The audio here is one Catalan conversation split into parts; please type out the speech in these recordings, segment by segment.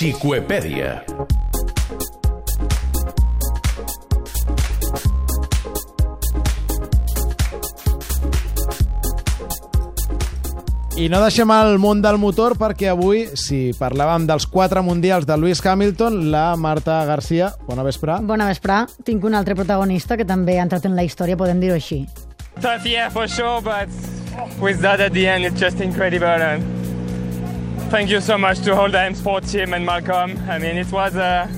Xicoepèdia. I no deixem el món del motor perquè avui, si parlàvem dels quatre mundials de Lewis Hamilton, la Marta Garcia, bona vespre. Bona vespre. Tinc un altre protagonista que també ha entrat en la història, podem dir-ho així. Tough, yeah, for sure, but with that at the end, it's just incredible. And thank you so much to all the M Sport team and Malcolm. I mean, it was a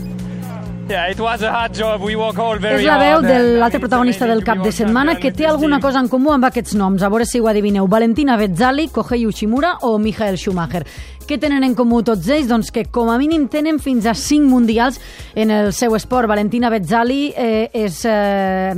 yeah, it was a hard job. We work all very És la veu de l'altre protagonista del cap de setmana que té alguna cosa en comú amb aquests noms. A veure si ho adivineu. Valentina Bezzali, Kohei Uchimura o Michael Schumacher. Què tenen en comú tots ells? Doncs que com a mínim tenen fins a 5 mundials en el seu esport. Valentina Bezzali eh, és eh,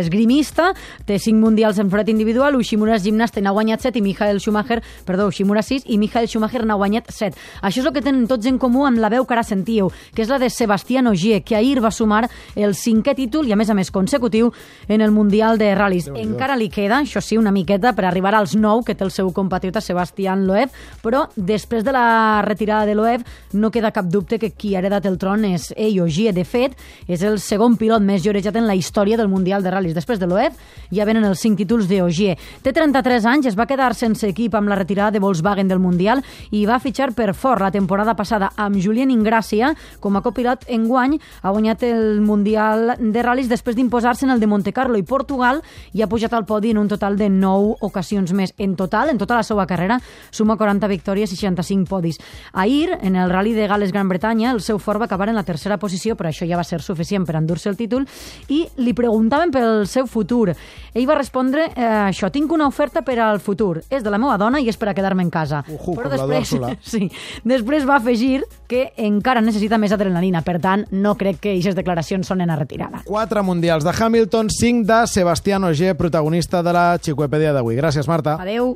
esgrimista, té 5 mundials en fred individual, Ushimura és gimnasta i n'ha guanyat 7 i Michael Schumacher, perdó, Ushimura 6 i Michael Schumacher n'ha guanyat 7. Això és el que tenen tots en comú amb la veu que ara sentíeu, que és la de Sebastián Ogier, que ahir va sumar el cinquè títol i a més a més consecutiu en el Mundial de Ral·lis. Encara li queda, això sí, una miqueta per arribar als 9 que té el seu compatriota Sebastián Loeb, però després de la retirada de Loeb no queda cap dubte que qui ha heredat el tron és ell, Ogier. De fet, és el segon pilot més llorejat en la història del Mundial de Ral·lis. Després de Loeb ja venen els 5 títols de Ogier. Té 33 anys, es va quedar sense equip amb la retirada de Volkswagen del Mundial i va fitxar per Ford la temporada passada amb Julien Ingràcia com a copilot enguany ha guanyat el Mundial de Ral·lis després d'imposar-se en el de Monte Carlo i Portugal i ha pujat al podi en un total de 9 ocasions més. En total, en tota la seva carrera, suma 40 victòries i 65 podis. Ahir, en el Rally de Gales Gran Bretanya, el seu Ford va acabar en la tercera posició, però això ja va ser suficient per endur-se el títol, i li preguntaven pel seu futur. Ell va respondre, eh, això, tinc una oferta per al futur. És de la meva dona i és per a quedar-me en casa. Ujú, però després, sí, després va afegir que encara necessita més adrenalina. Per tant, no crec que aquestes declaracions sonen a retirada. Quatre mundials de Hamilton, cinc de Sebastián Ogier, protagonista de la Xicoepèdia d'avui. Gràcies, Marta. Adeu.